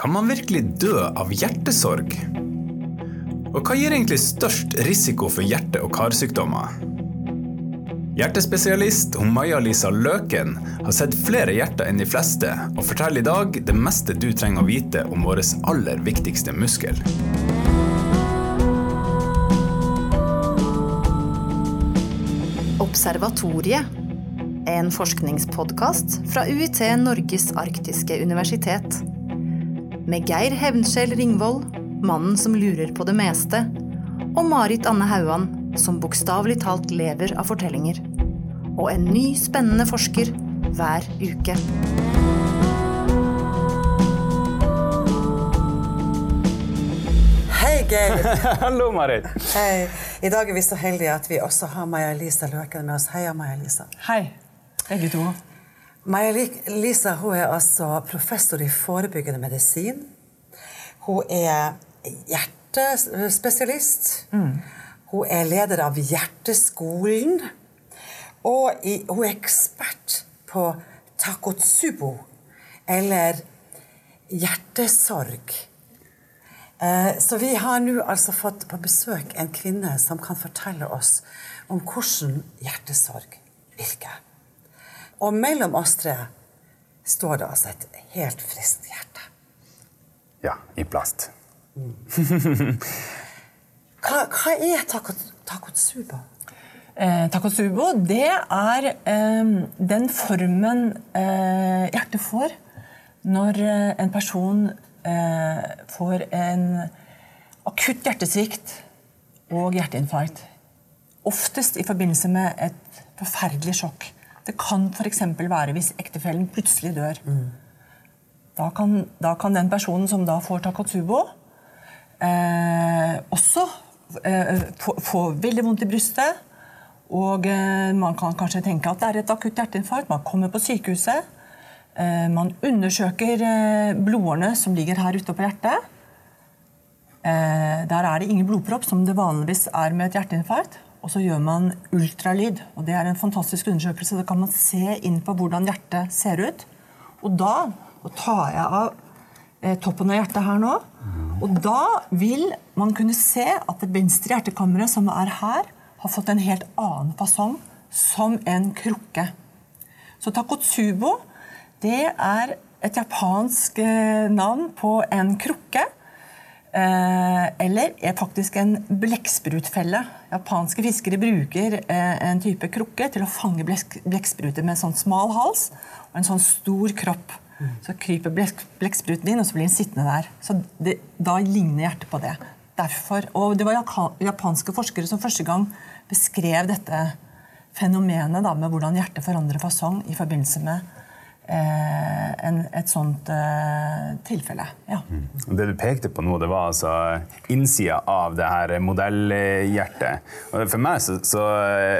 Kan man virkelig dø av hjertesorg? Og hva gir egentlig størst risiko for hjerte- og karsykdommer? Hjertespesialist Maja-Lisa Løken har sett flere hjerter enn de fleste, og forteller i dag det meste du trenger å vite om vår aller viktigste muskel. Observatoriet. En forskningspodkast fra UiT Norges arktiske universitet. Med Geir Hevnskjell Ringvold, mannen som lurer på det meste, og Marit Anne Hauan, som bokstavelig talt lever av fortellinger. Og en ny, spennende forsker hver uke. Hei, Geir. Hallo, Marit. Hei. I dag er vi så heldige at vi også har Maja-Lisa Løken med oss. Heia, Maja-Lisa. Hei, begge to. Maja-Lisa hun er altså professor i forebyggende medisin. Hun er hjertespesialist. Hun er leder av Hjerteskolen. Og i, hun er ekspert på takotsubo, eller hjertesorg. Eh, Så vi har nå altså fått på besøk en kvinne som kan fortelle oss om hvordan hjertesorg virker. Og mellom oss tre står det altså et helt friskt hjerte. Ja, i plast. Hva, hva er takotsubo? Eh, takotsubo det er eh, den formen eh, hjertet får når eh, en person eh, får en akutt hjertesvikt og hjerteinfarkt. Oftest i forbindelse med et forferdelig sjokk. Det kan f.eks. være hvis ektefellen plutselig dør. Da, kan, da kan den personen som da får takotsubo, eh, også eh, få, få veldig vondt i brystet. Og eh, man kan kanskje tenke at det er et akutt hjerteinfarkt. Man kommer på sykehuset. Eh, man undersøker eh, blodårene som ligger her ute på hjertet. Eh, der er det ingen blodpropp, som det vanligvis er med et hjerteinfarkt. Og så gjør man ultralyd. og Det er en fantastisk undersøkelse. Da kan man se inn på hvordan hjertet ser ut. Og da og tar jeg av eh, toppen av hjertet her nå. Og da vil man kunne se at det venstre hjertekammeret, som er her, har fått en helt annen fasong, som en krukke. Så takotsubo det er et japansk eh, navn på en krukke. Eh, eller er faktisk en blekksprutfelle. Japanske fiskere bruker eh, en type krukke til å fange blekk- blekkspruter med en sånn smal hals og en sånn stor kropp. Så kryper blekk- blekkspruten inn, og så blir den sittende der. Så det, Da ligner hjertet på det. Derfor, og Det var japanske forskere som første gang beskrev dette fenomenet da, med hvordan hjertet forandrer fasong i forbindelse med en, et sånt uh, tilfelle. Ja. Og Det du pekte på nå, det var altså innsida av det her modellhjertet. For meg så, så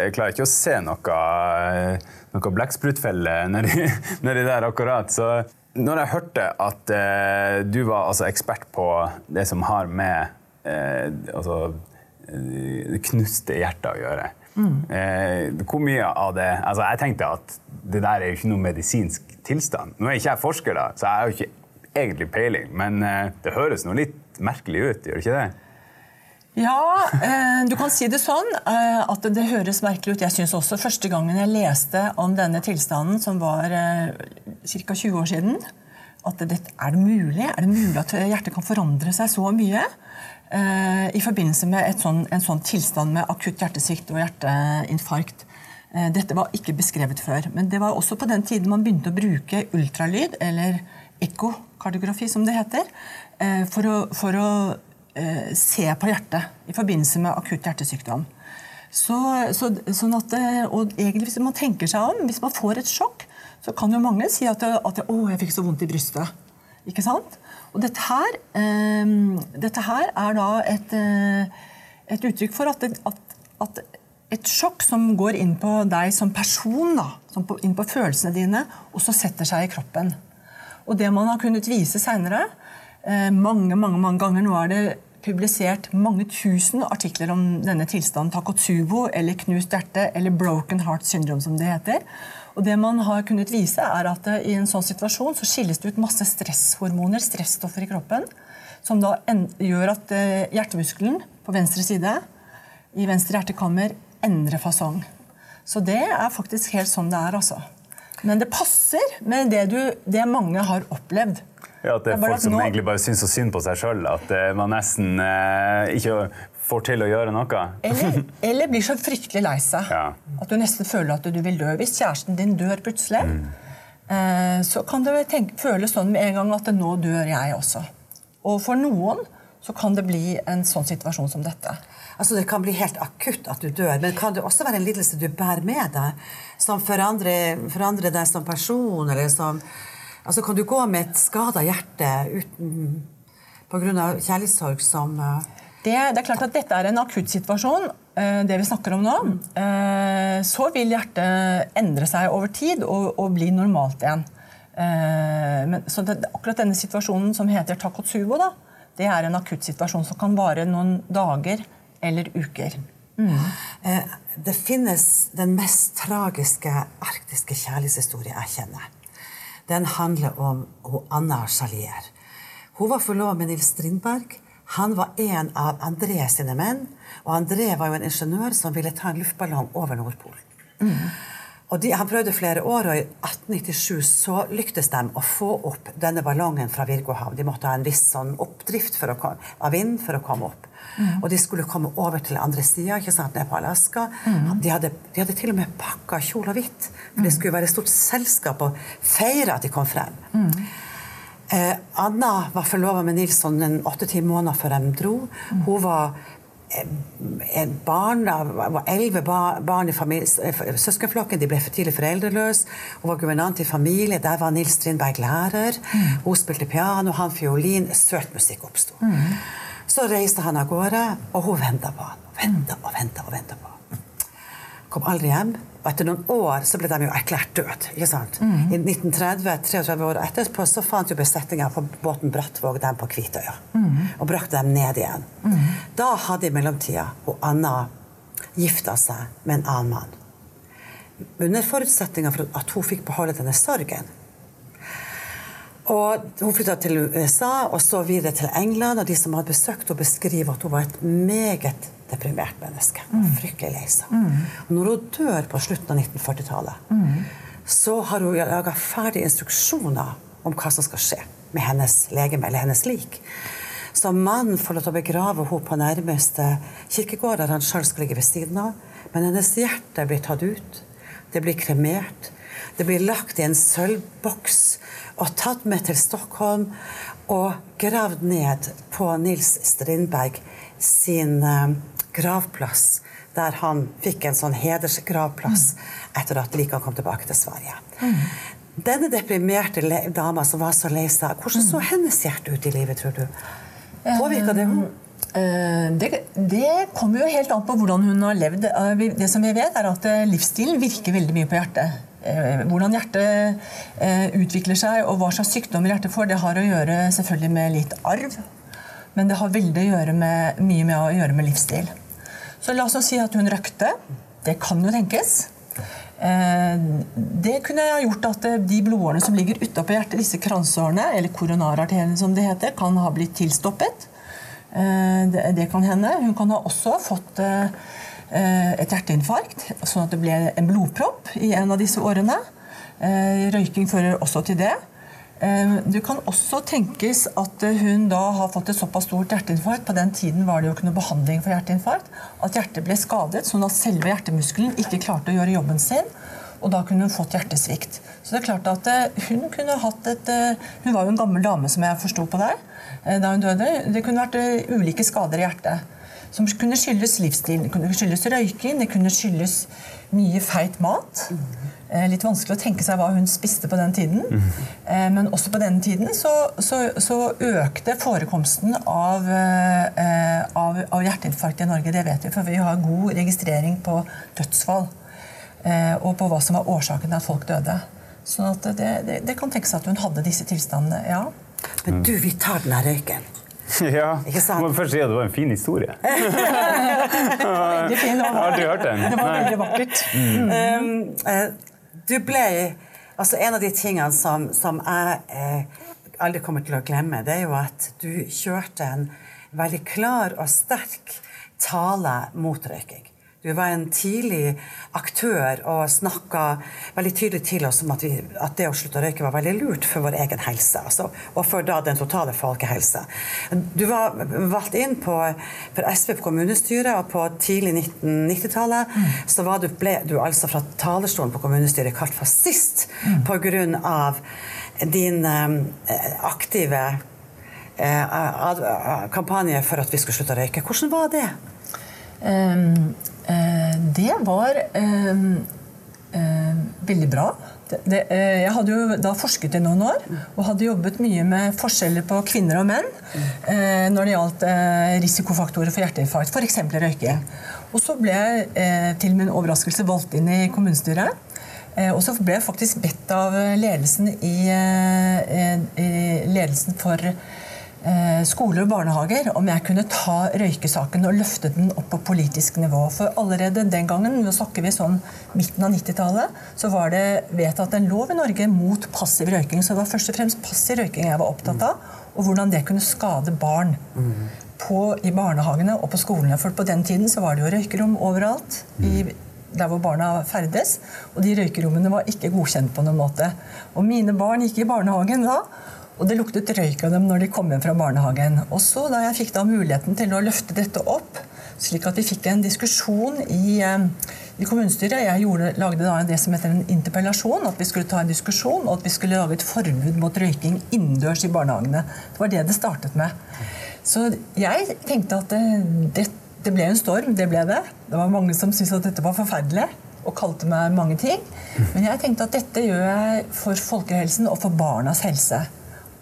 jeg klarer jeg ikke å se noe, noe blekksprutfelle nedi, der akkurat. Så når jeg hørte at uh, du var altså ekspert på det som har med uh, altså, eh, knuste hjertet å gjøre eh, Hvor mye av det altså Jeg tenkte at det der er jo ikke noe medisinsk tilstand. Nå er ikke jeg forsker, da, så jeg har jo ikke egentlig peiling, men eh, det høres noe litt merkelig ut, gjør det ikke det? Ja, eh, du kan si det sånn eh, at det høres merkelig ut. Jeg synes også første gangen jeg leste om denne tilstanden, som var eh, ca. 20 år siden, at det, er det mulig? Er det mulig at hjertet kan forandre seg så mye? Eh, I forbindelse med sånn, en sånn tilstand med akutt hjertesvikt og hjerteinfarkt. Eh, Dette var ikke beskrevet før. Men det var også på den tiden man begynte å bruke ultralyd, eller ekkokardiografi som det heter, eh, for å, for å eh, se på hjertet i forbindelse med akutt hjertesykdom. Så, så, sånn at, eh, og egentlig Hvis man tenker seg om, hvis man får et sjokk, så kan jo mange si at, at 'å, jeg fikk så vondt i brystet'. Ikke sant? Og dette her, eh, dette her er da et, eh, et uttrykk for at, at, at et sjokk som går inn på deg som person, da, som på, inn på følelsene dine, og så setter seg i kroppen. Og det man har kunnet vise seinere, eh, mange mange, mange ganger Nå er det publisert mange tusen artikler om denne tilstanden Takotsubo eller knust hjerte eller broken heart syndrome, som det heter. Og det man har kunnet vise er at eh, I en sånn situasjon så skilles det ut masse stresshormoner, stressstoffer i kroppen, som da gjør at eh, hjertemuskelen på venstre side i venstre hjertekammer endrer fasong. Så det er faktisk helt sånn det er. altså. Men det passer med det, du, det mange har opplevd. Ja, At det er, folk som nå... egentlig bare syns så synd på seg sjøl. At uh, man nesten eh, ikke får til å gjøre noe. Eller, eller blir så fryktelig lei seg ja. at du nesten føler at du vil dø. Hvis kjæresten din dør plutselig, mm. eh, så kan det tenke, føles sånn med en gang at nå dør jeg også. Og for noen så kan det bli en sånn situasjon som dette. Altså Det kan bli helt akutt at du dør, men kan det også være en lidelse du bærer med deg, som forandrer, forandrer deg som person? eller som... Altså Kan du gå med et skada hjerte uten pga. kjærlighetssorg som uh... det, det, er klart at dette er en akuttsituasjon, uh, det vi snakker om nå. Uh, så vil hjertet endre seg over tid og, og bli normalt igjen. Men, så det, akkurat denne situasjonen som heter takotsubo, da, det er en akuttsituasjon som kan vare noen dager eller uker. Mm. Eh, det finnes den mest tragiske arktiske kjærlighetshistorie jeg kjenner. Den handler om Anna Chalier. Hun var forlovet med Nils Strindberg. Han var en av André sine menn. Og André var jo en ingeniør som ville ta en luftballong over Nordpolen. Mm. Og de, Han prøvde flere år, og i 1897 så lyktes de å få opp denne ballongen fra Virgohav. De måtte ha en viss sånn oppdrift komme, av vind for å komme opp. Mm. Og de skulle komme over til andre sida, ned på Alaska. Mm. De, hadde, de, hadde, til og med pakka kjole og hvitt, for det skulle være et stort selskap og feire at de kom frem. Mm. Eh, Anna var forlova med Nilsson åtte-ti måneder før de dro. Hun var et barn, var elleve barn i søskenflokken. De ble for tidlig foreldreløse. Hun var guvernant i familie. Der var Nils Strindberg lærer. Mm. Hun spilte piano, han fiolin. Søt musikk oppsto. Mm. Så reiste han av gårde, og hun venta på han. Venta og venta og venta på han. Kom aldri hjem. Og etter noen år så ble de jo erklært død. ikke sant? Mm. I 1930, 33 år etterpå, så fant jo besetninga på båten Brattvåg dem på Kvitøya. Mm. Og brakte dem ned igjen. Mm. Da hadde i mellomtida hun Anna gifta seg med en annen mann. Under forutsetninga for at hun fikk beholde denne sorgen. Og Hun flytta til USA og så videre til England. og De som hadde besøkt henne, beskriver at hun var et meget deprimert menneske. Mm. Fryktelig lei seg. Mm. når hun dør på slutten av 1940-tallet, mm. så har hun laga ferdige instruksjoner om hva som skal skje med hennes legeme eller hennes lik. Så mannen får lov til å begrave henne på nærmeste kirkegård, der han sjøl skal ligge ved siden av. Men hennes hjerte blir tatt ut. Det blir kremert. Det blir lagt i en sølvboks og tatt med til Stockholm og gravd ned på Nils Strindberg sin uh, gravplass, der han fikk en sånn hedersgravplass etter at Likan kom tilbake til Sverige. Denne deprimerte dama som var så lei seg, hvordan så hennes hjerte ut i livet, tror du? Påvirka det henne? Eh, det, det, kommer jo helt an på hvordan hun har levd. Eh, det som vi vet, er at eh, livsstilen virker veldig mye på hjertet. Hvordan hjertet utvikler seg og hva slags sykdommer hjertet får, det har å gjøre selvfølgelig med litt arv. Men det har veldig mye med å gjøre med livsstil. Så la oss si at hun røkte. Det kan jo tenkes. Eh, det kunne ha gjort at eh, de blodårene som ligger utapå hjertet, disse kransårene, eller koronararteriene som det heter, kan ha blitt tilstoppet. Eh, det kan hende. Hun kan ha også fått et hjerteinfarkt, sånn at det ble en blodpropp i en av disse årene. Røyking fører også til det. Det kan også tenkes at hun da har fått et såpass stort hjerteinfarkt på den tiden var det jo ikke noe behandling for hjerteinfarkt, at hjertet ble skadet, sånn at selve hjertemuskelen ikke klarte å gjøre jobben sin. Og da kunne hun fått hjertesvikt. Så det er klart at eh, Hun kunne hatt et, eh, hun var jo en gammel dame, som jeg forsto på deg, eh, da hun døde. Det kunne vært ulike skader i hjertet. Som kunne skyldes livsstil. Det kunne skyldes røyking, det kunne skyldes mye feit mat. Eh, litt vanskelig å tenke seg hva hun spiste på den tiden. Mm. Men også på den tiden så, så, så økte forekomsten av, eh, av, av, hjerteinfarkt i Norge. Det vet vi, for vi har god registrering på dødsfall. Og på hva som var årsaken til at folk døde. Sånn at det, det, det kan tenkes at hun hadde disse tilstandene. ja. Men du, vi tar den av røyken. Ja, Ikke sant? Må først si at det var en fin historie. Veldig fin. Jeg har aldri hørt den. Det var veldig vakkert. Um, eh, du ble Altså, en av de tingene som, som jeg eh, aldri kommer til å glemme, det er jo at du kjørte en veldig klar og sterk tale mot røyking. Du var en tidlig aktør og snakka veldig tydelig til oss om at, vi, at det å slutte å røyke var veldig lurt for vår egen helse. Altså, og for da den totale folkehelse. Du var valgt inn på, for SV på kommunestyret, og på tidlig 1990-tallet så var du, ble du altså fra talerstolen på kommunestyret kalt fascist Mm. av din eh, aktive eh, kampanje for at vi skulle slutte å røyke. Hvordan var det? Um, det var eh, eh, veldig bra. Det, det, eh, jeg hadde jo da forsket i noen år og hadde jobbet mye med forskjeller på kvinner og menn eh, når det gjaldt eh, risikofaktorer for hjerteinfarkt, f.eks. røyking. Og så ble jeg eh, til min overraskelse valgt inn i kommunestyret. Og så ble jeg faktisk bedt av ledelsen i, i ledelsen for skoler og barnehager om jeg kunne ta røykesaken og løfte den opp på politisk nivå. For allerede den gangen, nå snakker vi sånn midten av 90-tallet, så var det vedtatt en lov i Norge mot passiv røyking. Så det var først og fremst passiv røyking jeg var opptatt av, og hvordan det kunne skade barn. På, I barnehagene og på skolene. For på den tiden så var det jo røykerom overalt. i der hvor barna ferdes. Og de røykerommene var ikke godkjent på noen måte. Og mine barn gikk i barnehagen da. Og det luktet røyk av dem når de kom hjem fra barnehagen. Og så da jeg fikk da muligheten til å løfte dette opp, slik at vi fikk en diskusjon i, eh, i kommunestyret Jeg gjorde, lagde da det som heter en interpellasjon. At vi skulle ta en diskusjon, og at vi skulle lage et forbud mot røyking innendørs i barnehagene. Det var det det startet med. Så jeg tenkte at det, det, det ble en storm. Det ble det. Det var mange som syntes at dette var forferdelig og kalte meg mange ting. Men jeg tenkte at dette gjør jeg for folkehelsen og for barnas helse.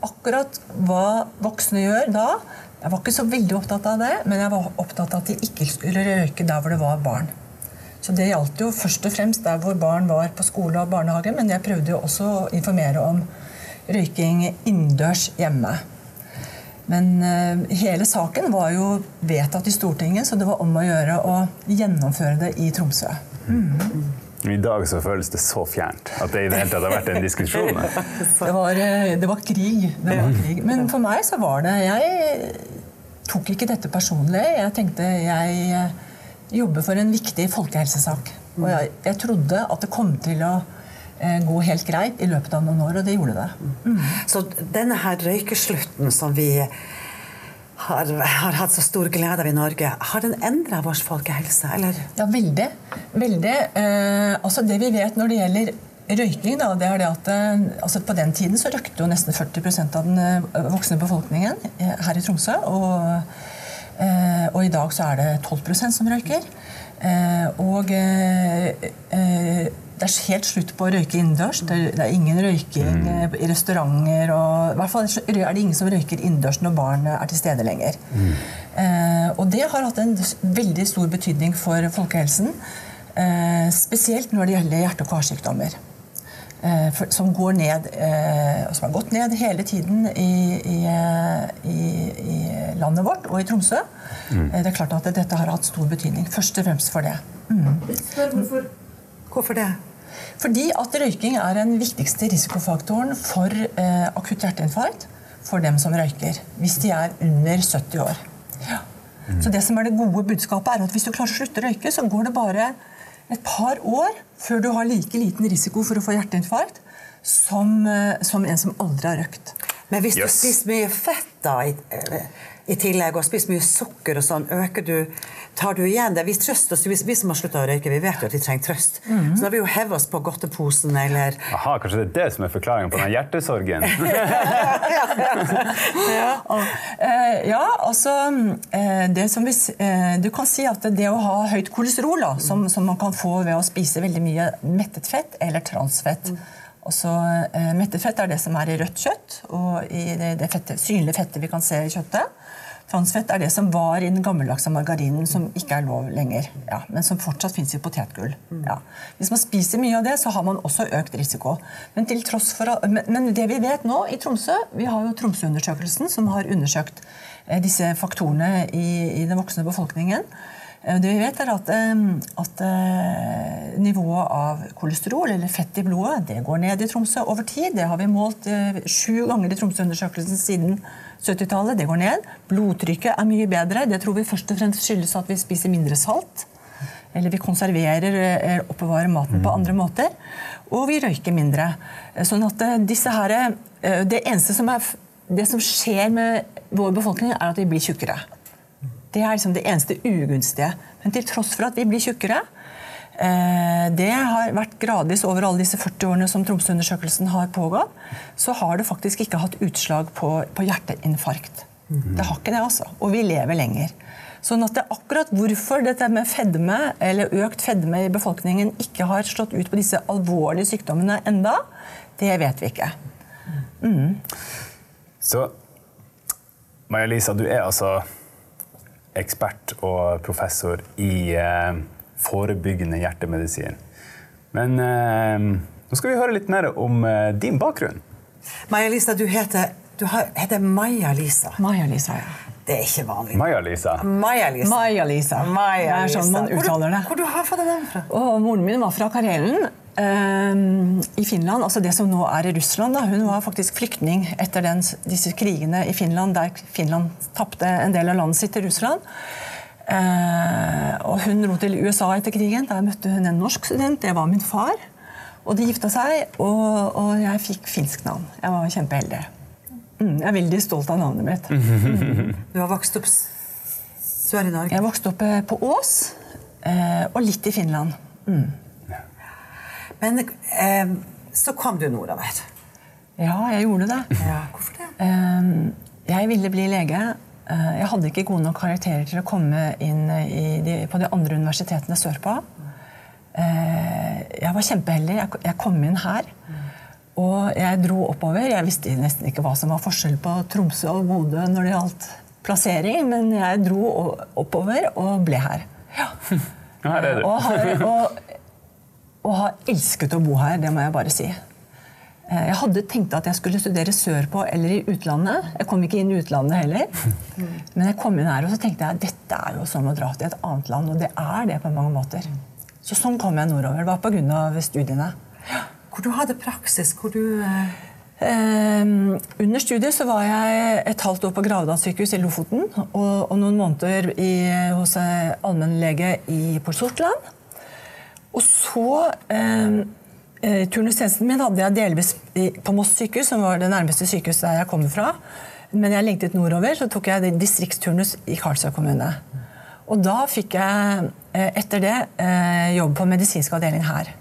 Akkurat hva voksne gjør da Jeg var ikke så veldig opptatt av det, men jeg var opptatt av at de ikke skulle røyke der hvor det var barn. Så det gjaldt jo først og fremst der hvor barn var på skole og barnehage, men jeg prøvde jo også å informere om røyking innendørs hjemme. Men uh, hele saken var jo vedtatt i Stortinget, så det var om å gjøre å gjennomføre det i Tromsø. I dag så føles det så fjernt at det i det hele tatt har vært en diskusjon. Det var, eh, det var krig. Det var krig. Men for meg så var det Jeg tok ikke dette personlig. Jeg tenkte jeg eh, jobber for en viktig folkehelsesak. Og jeg, jeg trodde at det kom til å eh, gå helt greit i løpet av noen år, og det gjorde det. Så denne her røykeslutten som vi har, har hatt så stor glede av i Norge, har den endra vår folkehelse, eller? Ja, veldig. veldig. Eh, altså det vi vet når det gjelder røyking, da, det er det at eh, altså på den tiden så røykte jo nesten 40% av den eh, voksne befolkningen eh, her i Tromsø. Og, eh, og i dag så er det 12% som røyker. Eh, og det er helt slutt på å røyke innendørs. Det, det er ingen røyking mm. i restauranter. Og, I hvert fall er det ingen som røyker innendørs når barn er til stede lenger. Eh, og det har hatt en veldig stor betydning for folkehelsen. Eh, spesielt når det gjelder hjerte- og karsykdommer. Eh, for, som går ned, eh, og som har gått ned hele tiden i, i, eh, i, i landet vårt og i Tromsø. Eh, det er klart at dette har hatt stor betydning. Først og fremst for det. Hvorfor det? Fordi at røyking er den viktigste risikofaktoren for eh, akutt hjerteinfarkt for dem som røyker. Hvis de er under 70 år. Ja. Så det som er det gode budskapet er at hvis du klarer å slutte å røyke, så går det bare et par år før du har like liten risiko for å få hjerteinfarkt som, eh, som en som aldri har røykt. Men hvis du Yes. spiser mye fett da, i, tillegg, og spiser mye sukker og sånn, øker du Tar du igjen det? Vi, trøster oss, vi, vi som har slutta å røyke, vi vet jo at vi trenger trøst. Så da har vi jo hevet oss på godteposen eller Aha, kanskje det er det som er forklaringen på den hjertesorgen? Eh, ja, altså eh, det som vi, eh, Du kan si at det å ha høyt kolesterol, da, som, som man kan få ved å spise veldig mye mettet fett eller transfett Altså, eh, mettet fett er det som er i rødt kjøtt og i det, det fette, synlige fettet vi kan se i kjøttet. Transfett er det som var i den gammeldagse margarinen, som ikke er lov lenger. Ja, men som fortsatt fins i potetgull. Ja. Hvis man spiser mye av det, så har man også økt risiko. Men, for, men, men det vi vet nå i Tromsø Vi har jo Tromsø-undersøkelsen, som har undersøkt eh, disse faktorene i, i den voksne befolkningen. Eh, det vi vet er at, eh, at uh, nivået av kolesterol, eller fett i blodet, det går ned i Tromsø over tid. Det har vi målt uh, sju ganger i Tromsø-undersøkelsen siden 70-tallet. Det går ned. Blodtrykket er mye bedre. Det tror vi først og fremst skyldes at vi spiser mindre salt. Eller vi konserverer eller oppbevarer maten på andre måter. Og vi røyker mindre. Sånn at disse her, Det eneste som, er, det som skjer med vår befolkning, er at vi blir tjukkere. Det er liksom det eneste ugunstige. Men til tross for at vi blir tjukkere, Eh, det har vært gradvis over alle disse 40 årene som Tromsø-undersøkelsen har pågått. Så har det faktisk ikke hatt utslag på, på hjerteinfarkt. Det har ikke det, altså. Og vi lever lenger. Sånn at det er akkurat hvorfor dette med fedme, eller økt fedme i befolkningen ikke har slått ut på disse alvorlige sykdommene enda, det vet vi ikke. Mm. Så Maja-Lisa, du er altså ekspert og professor i eh, forebyggende hjertemedisin. Men eh, nå skal vi høre litt mer om eh, din bakgrunn. Maja-Lisa, du heter, du heter Maja-Lisa. Maja-Lisa, ja. Det er ikke vanlig. Maja-Lisa. Maja-Lisa. Maja-Lisa. Maja Det er sånn man uttaler det. Hvor, hvor du har fått den fra? Og moren min var fra Karelen. Uh, I Finland, altså det som nå er i Russland. Da. Hun var faktisk flyktning etter den, disse krigene i Finland, der Finland tapte en del av landet sitt til Russland. Uh, og hun dro til USA etter krigen. Der møtte hun en norsk student. Det var min far. Og de gifta seg, og, og jeg fikk finsk navn. Jeg var kjempeheldig. Mm, jeg er veldig stolt av navnet mitt. Mm. Du har vokst opp sør i Norge? Jeg vokste opp eh, på Ås, uh, og litt i Finland. Mm. Men eh, så kom du nordover. Ja, jeg gjorde det. Ja, hvorfor det? Eh, jeg ville bli lege. Eh, jeg hadde ikke gode nok karakterer til å komme inn de, på de andre universitetene sørpå. Eh, jeg var kjempeheldig. Jeg, jeg kom inn her. Og jeg dro oppover. Jeg visste nesten ikke hva som var forskjell på Tromsø og Bodø når det gjaldt plassering, men jeg dro oppover og ble her. Ja. Her er du. Og, har, og og har elsket å bo her, det må jeg bare si. Eh, jeg hadde tenkt at jeg skulle studere sørpå eller i utlandet. Jeg kom ikke inn i utlandet heller. Men jeg kom inn her og så tenkte jeg dette er jo som å dra til et annet land. Og det er det på mange måter. Så sånn kom jeg nordover. Det var pga. studiene. Hvor du hadde praksis? Hvor du Um, under studiet så var jeg et halvt år på Gravdal sykehus i Lofoten. Og, og noen måneder i, hos allmennlege på Sortland. Og så eh, Turnustjenesten min hadde jeg delvis på Moss sykehus, som var det nærmeste sykehuset der jeg kommer fra. Men jeg lengtet nordover, så tok jeg distriktsturnus i Karlsøy kommune. Og da fikk jeg etter det jobb på medisinsk avdeling her.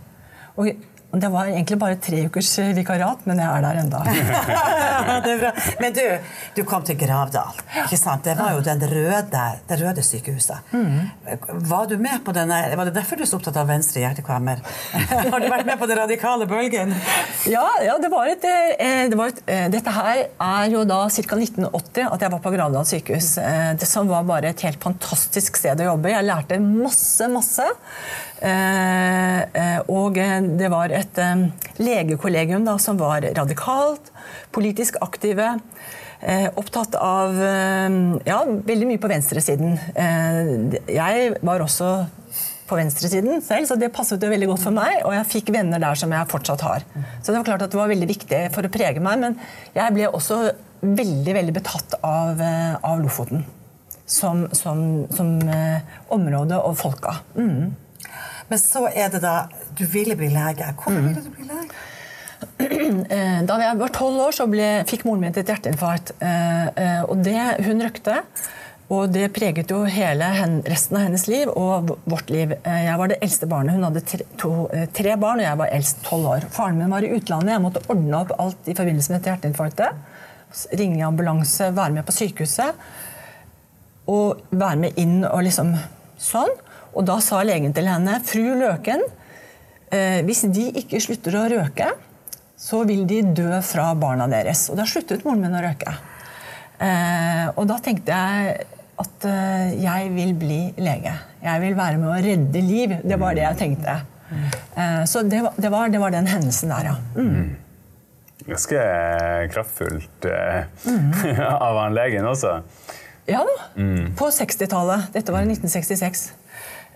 Og det var egentlig bare tre ukers vikariat, men jeg er der enda. men du, du kom til Gravdal. ikke sant? Det var jo røde, det røde sykehuset. Mm. Var du med på denne, var det derfor du er så opptatt av venstre hjertekammer? Har du vært med på den radikale bølgen? Ja, ja det var et, eh, det var et, eh, Dette her er jo da ca. 1980 at jeg var på Gravdal sykehus. Eh, det som var bare et helt fantastisk sted å jobbe. Jeg lærte masse, masse. Og det var et legekollegium da, som var radikalt, politisk aktive. opptatt av ja, veldig mye på venstresiden. jeg var også på venstresiden selv, så det passet jo veldig godt for meg. Og jeg fikk venner der som jeg fortsatt har. Så det var klart at det var veldig viktig for å prege meg. Men jeg ble også veldig, veldig betatt av, av Lofoten. Som, som, som område og folka. Mm. Men så er det da Du ville bli lege. Hvorfor ville du bli lege? Da jeg var tolv år, så ble, fikk moren min et hjerteinfarkt. Og det, hun røkte. Og det preget jo hele resten av hennes liv og vårt liv. Jeg var det eldste barnet. Hun hadde tre, to, tre barn, og jeg var eldst tolv år. Faren min var i utlandet. Jeg måtte ordne opp alt i forbindelse med dette hjerteinfarktet. Ringe ambulanse, være med på sykehuset. Og være med inn og liksom sånn. Og da sa legen til henne Fru Løken, eh, hvis de ikke slutter å røke, så vil de dø fra barna deres. Og da sluttet moren min å røke. Eh, og da tenkte jeg at eh, jeg vil bli lege. Jeg vil være med å redde liv. Det var det jeg tenkte. Eh, så det var, det var, det var den hendelsen der, ja. Mm. Ganske kraftfullt mm. av han legen også. Ja da. På 60-tallet. Dette var i 1966.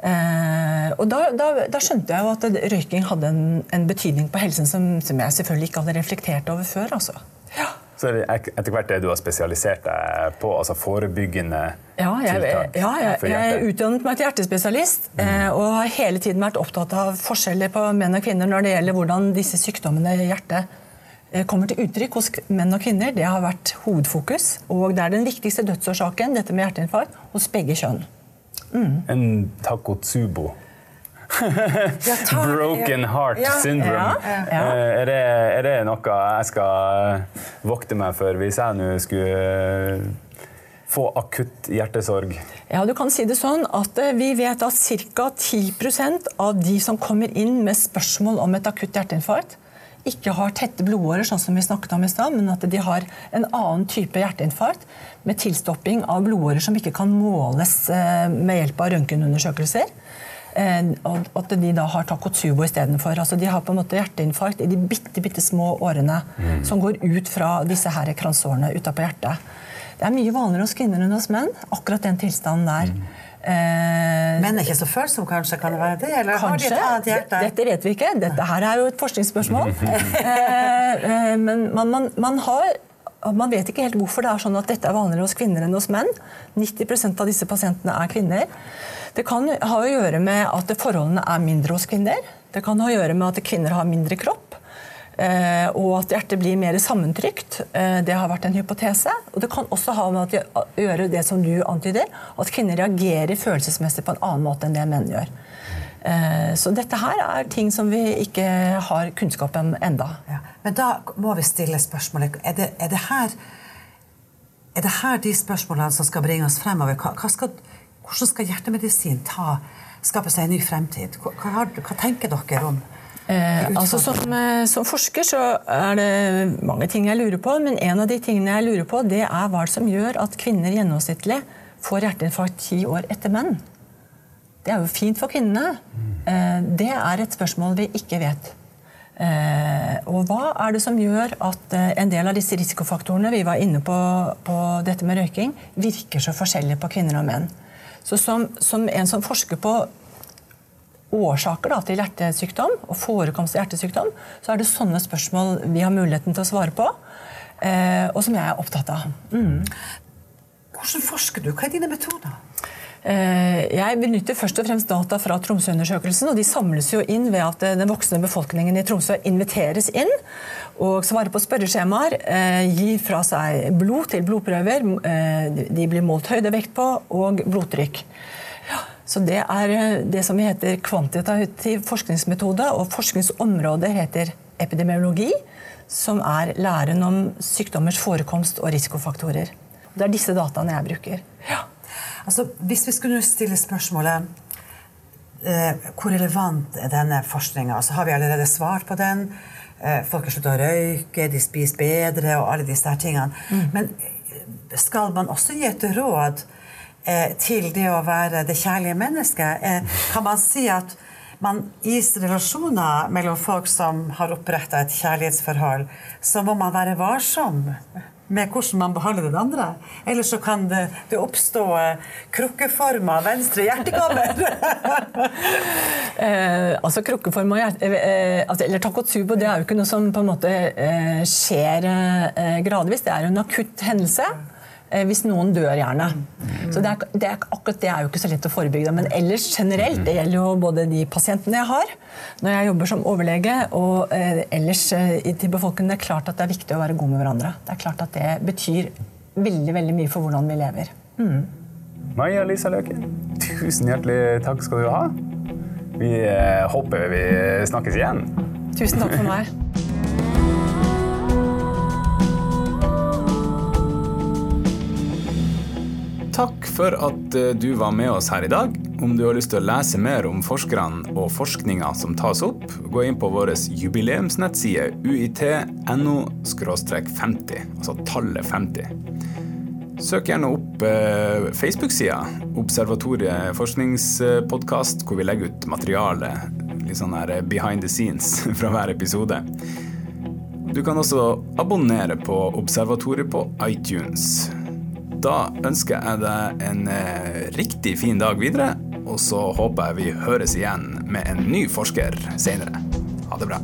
Eh, og da, da, da, skjønte jeg jo at røyking hadde en, en betydning på helsen som, som, jeg selvfølgelig ikke hadde reflektert over før. Altså. Ja. Så er etter hvert det du har spesialisert deg på, altså forebyggende ja, jeg, tiltak ja, jeg? Jeg utdannet meg til hjertespesialist mm. og har hele tiden vært opptatt av forskjeller på menn og kvinner når det gjelder hvordan disse sykdommene i hjertet eh, kommer til uttrykk hos menn og kvinner. Det har vært hovedfokus. Og det er den viktigste dødsårsaken, dette med hjerteinfarkt, hos begge kjønn. Mm. En takotsubo. Broken heart syndrome. Eh, er, det, er, det, noe jeg skal vokte meg for hvis jeg nå skulle eh, få akutt hjertesorg? Ja, du kan si det sånn at eh, Vi vet at ca. 10% av de som kommer inn med spørsmål om et akutt hjerteinfarkt, ikke har tette blodårer, sånn som vi snakket om i stad, men at de har en annen type hjerteinfarkt med tilstopping av blodårer som ikke kan måles med hjelp av røntgenundersøkelser. Eh, og at de da har Takotsubo istedenfor. Altså de har på en måte hjerteinfarkt i de bitte, bitte små årene mm. som går ut fra disse her kransårene utapå hjertet. Det er mye vanligere hos kvinner enn hos menn, akkurat den tilstanden der. Mm. Eh, Menn er ikke så følsomme, kanskje? Kan det være det? Eller kanskje. har de et? Dette vet vi ikke. Dette her er jo et forskningsspørsmål. eh, eh, men man, man, man, har man vet ikke helt hvorfor det er sånn at dette er vanligere hos kvinner enn hos menn. 90% av disse pasientene er kvinner. Det kan ha å gjøre med at forholdene er mindre hos kvinner. Det kan ha å gjøre med at kvinner har mindre kropp. Eh, og at hjertet blir mer sammentrykt. Eh, det har vært en hypotese. Og det kan også ha med å gjøre det som du antyder, at kvinner reagerer følelsesmessig på en annen måte enn det menn gjør. Eh, så dette her er ting som vi ikke har kunnskap om enda. Ja. Men da må vi stille spørsmålet er det, er det, her, er det her de spørsmålene som skal bringe oss fremover? Skal hvordan skal hjertemedisin ta, skape seg en ny fremtid? Hva, hva, hva tenker dere om Eh, altså som, eh, som, forsker så er det mange ting jeg lurer på, men en av de tingene jeg lurer på, det er hva som gjør at kvinner gjennomsnittlig får hjerteinfarkt ti år etter menn. Det er jo fint for kvinnene. Eh, det er et spørsmål vi ikke vet. Eh, og hva er det som gjør at eh, en del av disse risikofaktorene vi var inne på, på dette med røyking, virker så forskjellig på kvinner og menn? Så som, som en som forsker på årsaker da, til hjertesykdom og forekomst av hjertesykdom, så er det sånne spørsmål vi har muligheten til å svare på, eh, og som jeg er opptatt av. Mm. Hvordan forsker du? Hva er dine metoder? Eh, jeg benytter først og fremst data fra Tromsø-undersøkelsen. og De samles jo inn ved at den voksne befolkningen i Tromsø inviteres inn og svarer på spørreskjemaer. Eh, gir fra seg blod til blodprøver. Eh, de blir målt høydevekt på, og blodtrykk. Så Det er det som heter kvantitativ forskningsmetode, og forskningsområdet heter epidemiologi, som er læren om sykdommers forekomst og risikofaktorer. Det er disse dataene jeg bruker. Ja. Altså, hvis vi skulle stille spørsmålet eh, hvor relevant er denne forskninga? så har vi allerede svart på den? Eh, folk har sluttet å røyke, de spiser bedre og alle disse tingene. Mm. Men eh, skal man også gi et råd eh, til det å være det kjærlige mennesket? Eh, kan man si at man gis relasjoner mellom folk som har oppretta et kjærlighetsforhold, så må man være varsom med hvordan man behandler den andre. Ellers så kan det, det oppstå eh, krukkeforma venstre hjertekammer. eh, altså krukkeforma hjerte... Eh, eh, altså, eller takotsubo det er jo ikke noe som på en måte eh, skjer eh, gradvis. Det er jo en akutt hendelse. Eh, hvis noen dør, gjerne. Så det er, det er, akkurat det er jo ikke så lett å forebygge. Men ellers generelt, det gjelder jo både de pasientene jeg har, når jeg jobber som overlege, og eh, ellers eh, til befolkningen. Det er klart at det er viktig å være god med hverandre. Det er klart at det betyr veldig, veldig mye for hvordan vi lever. Mm. Maja Lisa Løke, tusen hjertelig takk skal du ha. Vi håper vi snakkes igjen. Tusen takk for meg. Takk for at eh, du var med oss her i dag. Om du har lyst til å lese mer om forskerne og forskninga som tas opp, gå inn på vår jubileumsnettside uit.no 50, altså tallet 50. Søk gjerne opp eh, Facebook-sida Observatoriet forskningspodkast, hvor vi legger ut materiale, litt sånn her behind the scenes fra hver episode. Du kan også abonnere på Observatoriet på iTunes. Da ønsker jeg deg en eh, riktig fin dag videre, og så håper jeg vi høres igjen med en ny forsker seinere. Ha det bra.